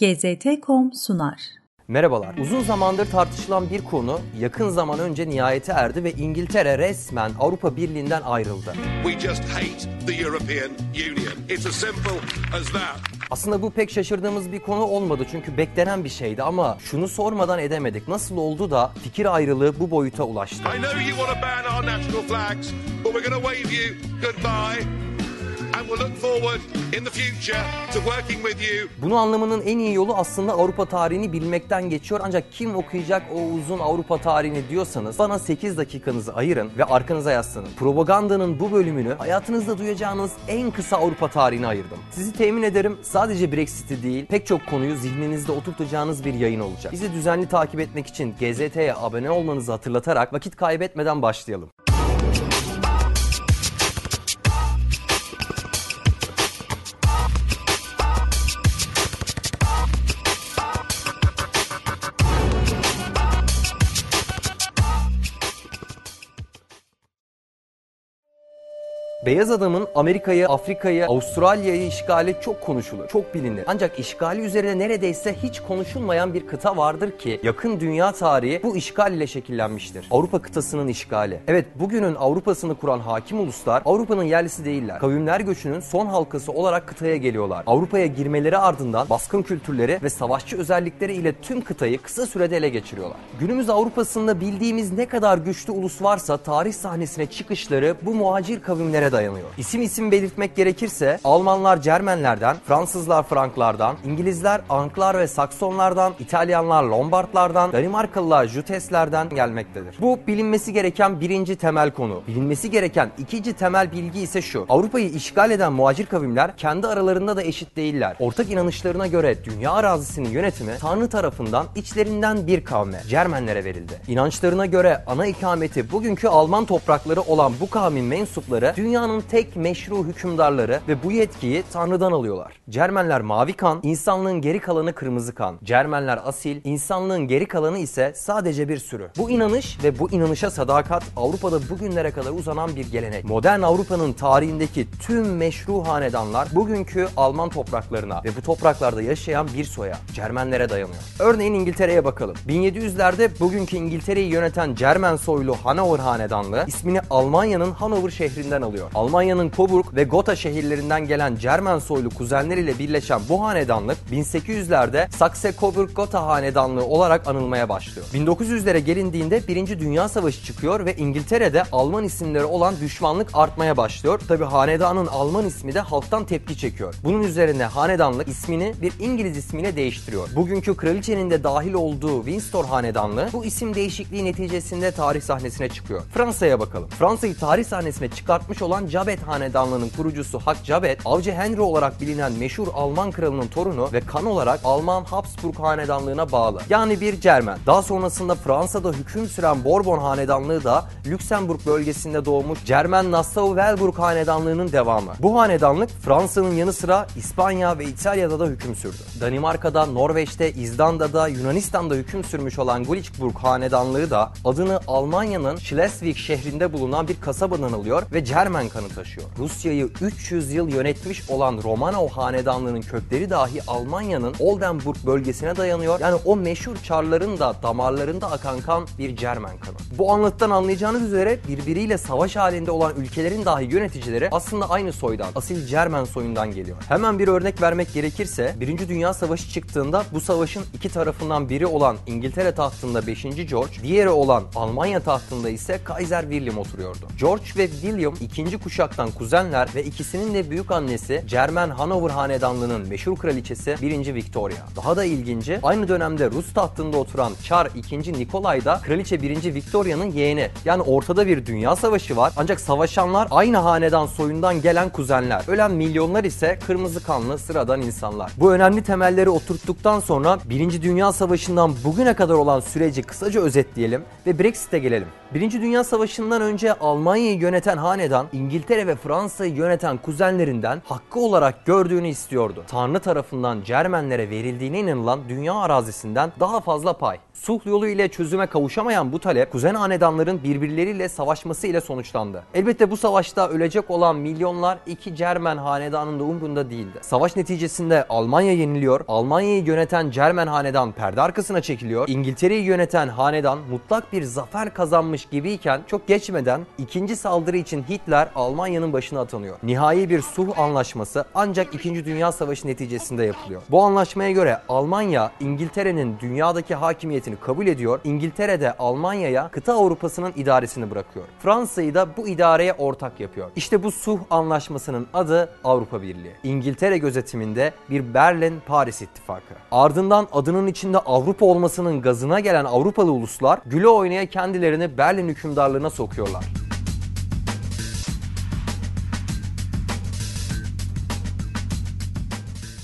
GZT.com sunar. Merhabalar. Uzun zamandır tartışılan bir konu yakın zaman önce nihayete erdi ve İngiltere resmen Avrupa Birliği'nden ayrıldı. We just hate the European Union. It's as simple as that. Aslında bu pek şaşırdığımız bir konu olmadı çünkü beklenen bir şeydi ama şunu sormadan edemedik. Nasıl oldu da fikir ayrılığı bu boyuta ulaştı? I know you want to ban our national flags, but we're going to wave you goodbye. Bunu anlamanın en iyi yolu aslında Avrupa tarihini bilmekten geçiyor. Ancak kim okuyacak o uzun Avrupa tarihini diyorsanız bana 8 dakikanızı ayırın ve arkanıza yaslanın. Propagandanın bu bölümünü hayatınızda duyacağınız en kısa Avrupa tarihine ayırdım. Sizi temin ederim sadece Brexit'i değil pek çok konuyu zihninizde oturtacağınız bir yayın olacak. Bizi düzenli takip etmek için GZT'ye abone olmanızı hatırlatarak vakit kaybetmeden başlayalım. Beyaz adamın Amerika'yı, Afrika'yı, Avustralya'yı işgali çok konuşulur, çok bilinir. Ancak işgali üzerine neredeyse hiç konuşulmayan bir kıta vardır ki yakın dünya tarihi bu işgal ile şekillenmiştir. Avrupa kıtasının işgali. Evet bugünün Avrupa'sını kuran hakim uluslar Avrupa'nın yerlisi değiller. Kavimler göçünün son halkası olarak kıtaya geliyorlar. Avrupa'ya girmeleri ardından baskın kültürleri ve savaşçı özellikleri ile tüm kıtayı kısa sürede ele geçiriyorlar. Günümüz Avrupa'sında bildiğimiz ne kadar güçlü ulus varsa tarih sahnesine çıkışları bu muhacir kavimlere dayanıyor. İsim isim belirtmek gerekirse Almanlar Cermenlerden, Fransızlar Franklardan, İngilizler Anklar ve Saksonlardan, İtalyanlar Lombardlardan, Danimarkalılar Juteslerden gelmektedir. Bu bilinmesi gereken birinci temel konu. Bilinmesi gereken ikinci temel bilgi ise şu. Avrupa'yı işgal eden muhacir kavimler kendi aralarında da eşit değiller. Ortak inanışlarına göre dünya arazisinin yönetimi Tanrı tarafından içlerinden bir kavme, Cermenlere verildi. İnançlarına göre ana ikameti bugünkü Alman toprakları olan bu kavmin mensupları dünyanın tek meşru hükümdarları ve bu yetkiyi Tanrı'dan alıyorlar. Cermenler mavi kan, insanlığın geri kalanı kırmızı kan. Cermenler asil, insanlığın geri kalanı ise sadece bir sürü. Bu inanış ve bu inanışa sadakat Avrupa'da bugünlere kadar uzanan bir gelenek. Modern Avrupa'nın tarihindeki tüm meşru hanedanlar bugünkü Alman topraklarına ve bu topraklarda yaşayan bir soya, Cermenlere dayanıyor. Örneğin İngiltere'ye bakalım. 1700'lerde bugünkü İngiltere'yi yöneten Cermen soylu Hanover hanedanlığı ismini Almanya'nın Hanover şehrinden alıyor. Almanya'nın Coburg ve Gotha şehirlerinden gelen Cermen soylu kuzenleriyle birleşen bu hanedanlık 1800'lerde Saxe-Coburg-Gotha hanedanlığı olarak anılmaya başlıyor. 1900'lere gelindiğinde 1. Dünya Savaşı çıkıyor ve İngiltere'de Alman isimleri olan düşmanlık artmaya başlıyor. Tabi hanedanın Alman ismi de halktan tepki çekiyor. Bunun üzerine hanedanlık ismini bir İngiliz ismine değiştiriyor. Bugünkü kraliçenin de dahil olduğu Windsor hanedanlığı bu isim değişikliği neticesinde tarih sahnesine çıkıyor. Fransa'ya bakalım. Fransa'yı tarih sahnesine çıkartmış olan Jabet hanedanlığının kurucusu Hak Jabet, Avcı Henry olarak bilinen meşhur Alman kralının torunu ve kan olarak Alman Habsburg hanedanlığına bağlı. Yani bir Cermen. Daha sonrasında Fransa'da hüküm süren Bourbon hanedanlığı da Lüksemburg bölgesinde doğmuş Cermen Nassau-Weilburg hanedanlığının devamı. Bu hanedanlık Fransa'nın yanı sıra İspanya ve İtalya'da da hüküm sürdü. Danimarka'da, Norveç'te, İzlanda'da, Yunanistan'da hüküm sürmüş olan Gulichburg hanedanlığı da adını Almanya'nın Schleswig şehrinde bulunan bir kasabadan alıyor ve Cermen kanı taşıyor. Rusya'yı 300 yıl yönetmiş olan Romanov hanedanlığının kökleri dahi Almanya'nın Oldenburg bölgesine dayanıyor. Yani o meşhur çarların da damarlarında akan kan bir Cermen kanı. Bu anlatıdan anlayacağınız üzere birbiriyle savaş halinde olan ülkelerin dahi yöneticileri aslında aynı soydan, asil Cermen soyundan geliyor. Hemen bir örnek vermek gerekirse 1. Dünya Savaşı çıktığında bu savaşın iki tarafından biri olan İngiltere tahtında 5. George, diğeri olan Almanya tahtında ise Kaiser William oturuyordu. George ve William ikinci kuşaktan kuzenler ve ikisinin de büyük annesi Cermen Hanover hanedanlığının meşhur kraliçesi 1. Victoria. Daha da ilginci aynı dönemde Rus tahtında oturan Çar 2. Nikolay da kraliçe 1. Victoria'nın yeğeni. Yani ortada bir dünya savaşı var ancak savaşanlar aynı hanedan soyundan gelen kuzenler. Ölen milyonlar ise kırmızı kanlı sıradan insanlar. Bu önemli temelleri oturttuktan sonra 1. Dünya Savaşı'ndan bugüne kadar olan süreci kısaca özetleyelim ve Brexit'e gelelim. Birinci Dünya Savaşı'ndan önce Almanya'yı yöneten hanedan İngiltere ve Fransa'yı yöneten kuzenlerinden hakkı olarak gördüğünü istiyordu. Tanrı tarafından Cermenlere verildiğine inanılan dünya arazisinden daha fazla pay. Sulh yolu ile çözüme kavuşamayan bu talep kuzen hanedanların birbirleriyle savaşması ile sonuçlandı. Elbette bu savaşta ölecek olan milyonlar iki Cermen hanedanın da umrunda değildi. Savaş neticesinde Almanya yeniliyor, Almanya'yı yöneten Cermen hanedan perde arkasına çekiliyor, İngiltere'yi yöneten hanedan mutlak bir zafer kazanmış gibiyken çok geçmeden ikinci saldırı için Hitler Almanya'nın başına atanıyor. Nihai bir sulh anlaşması ancak 2. Dünya Savaşı neticesinde yapılıyor. Bu anlaşmaya göre Almanya İngiltere'nin dünyadaki hakimiyetini kabul ediyor. İngiltere de Almanya'ya kıta Avrupa'sının idaresini bırakıyor. Fransa'yı da bu idareye ortak yapıyor. İşte bu sulh anlaşmasının adı Avrupa Birliği. İngiltere gözetiminde bir Berlin-Paris ittifakı. Ardından adının içinde Avrupa olmasının gazına gelen Avrupalı uluslar güle oynaya kendilerini Berlin hükümdarlığına sokuyorlar.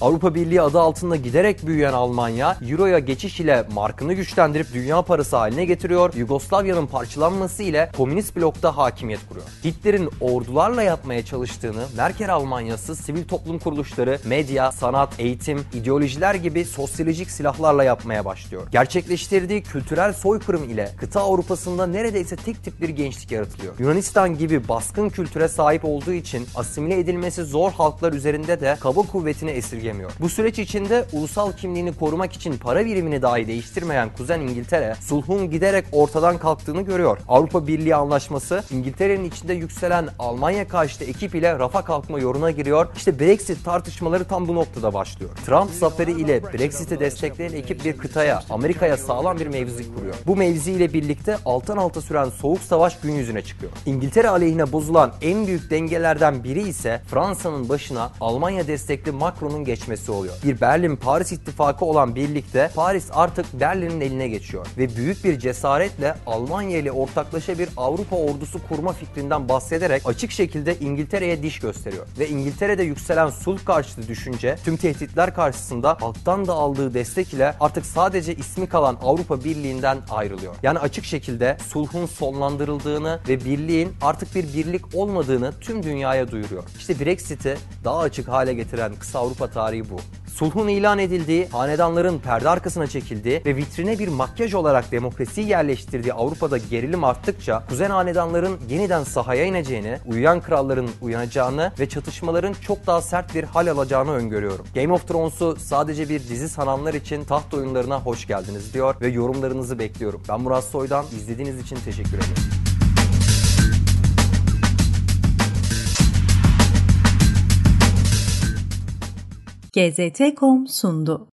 Avrupa Birliği adı altında giderek büyüyen Almanya, Euro'ya geçiş ile markını güçlendirip dünya parası haline getiriyor. Yugoslavya'nın parçalanması ile komünist blokta hakimiyet kuruyor. Hitler'in ordularla yapmaya çalıştığını Merkel Almanyası sivil toplum kuruluşları, medya, sanat, eğitim, ideolojiler gibi sosyolojik silahlarla yapmaya başlıyor. Gerçekleştirdiği kültürel soykırım ile kıta Avrupa'sında neredeyse tek tip bir gençlik yaratılıyor. Yunanistan gibi baskın kültüre sahip olduğu için asimile edilmesi zor halklar üzerinde de kaba kuvvetini esirgemiyor. Bu süreç içinde ulusal kimliğini korumak için para birimini dahi değiştirmeyen Kuzen İngiltere sulhun giderek ortadan kalktığını görüyor. Avrupa Birliği Anlaşması İngiltere'nin içinde yükselen Almanya karşıtı ekip ile rafa kalkma yoluna giriyor. İşte Brexit tartışmaları tam bu noktada başlıyor. Trump zaferi ile Brexit'i destekleyen ekip bir kıtaya, Amerika'ya sağlam bir mevzi kuruyor. Bu mevzi ile birlikte alttan alta süren soğuk savaş gün yüzüne çıkıyor. İngiltere aleyhine bozulan en büyük dengelerden biri ise Fransa'nın başına Almanya destekli Macron'un geçmesi oluyor. Bir Berlin-Paris ittifakı olan birlikte Paris artık Berlin'in eline geçiyor ve büyük bir cesaretle Almanya ile ortaklaşa bir Avrupa ordusu kurma fikrinden bahsederek açık şekilde İngiltere'ye diş gösteriyor. Ve İngiltere'de yükselen sulh karşıtı düşünce tüm tehditler karşısında halktan da aldığı destek ile artık sadece ismi kalan Avrupa Birliği'nden ayrılıyor. Yani açık şekilde sulhun sonlandırıldığını ve birliğin artık bir birlik olmadığını tüm dünyaya duyuruyor. İşte Brexit'i daha açık hale getiren kısa Avrupa tarihi bu. Sulhun ilan edildiği, hanedanların perde arkasına çekildiği ve vitrine bir makyaj olarak demokrasiyi yerleştirdiği Avrupa'da gerilim arttıkça kuzen hanedanların yeniden sahaya ineceğini, uyuyan kralların uyanacağını ve çatışmaların çok daha sert bir hal alacağını öngörüyorum. Game of Thrones'u sadece bir dizi sananlar için taht oyunlarına hoş geldiniz diyor ve yorumlarınızı bekliyorum. Ben Murat Soydan, izlediğiniz için teşekkür ederim. GZT.com sundu.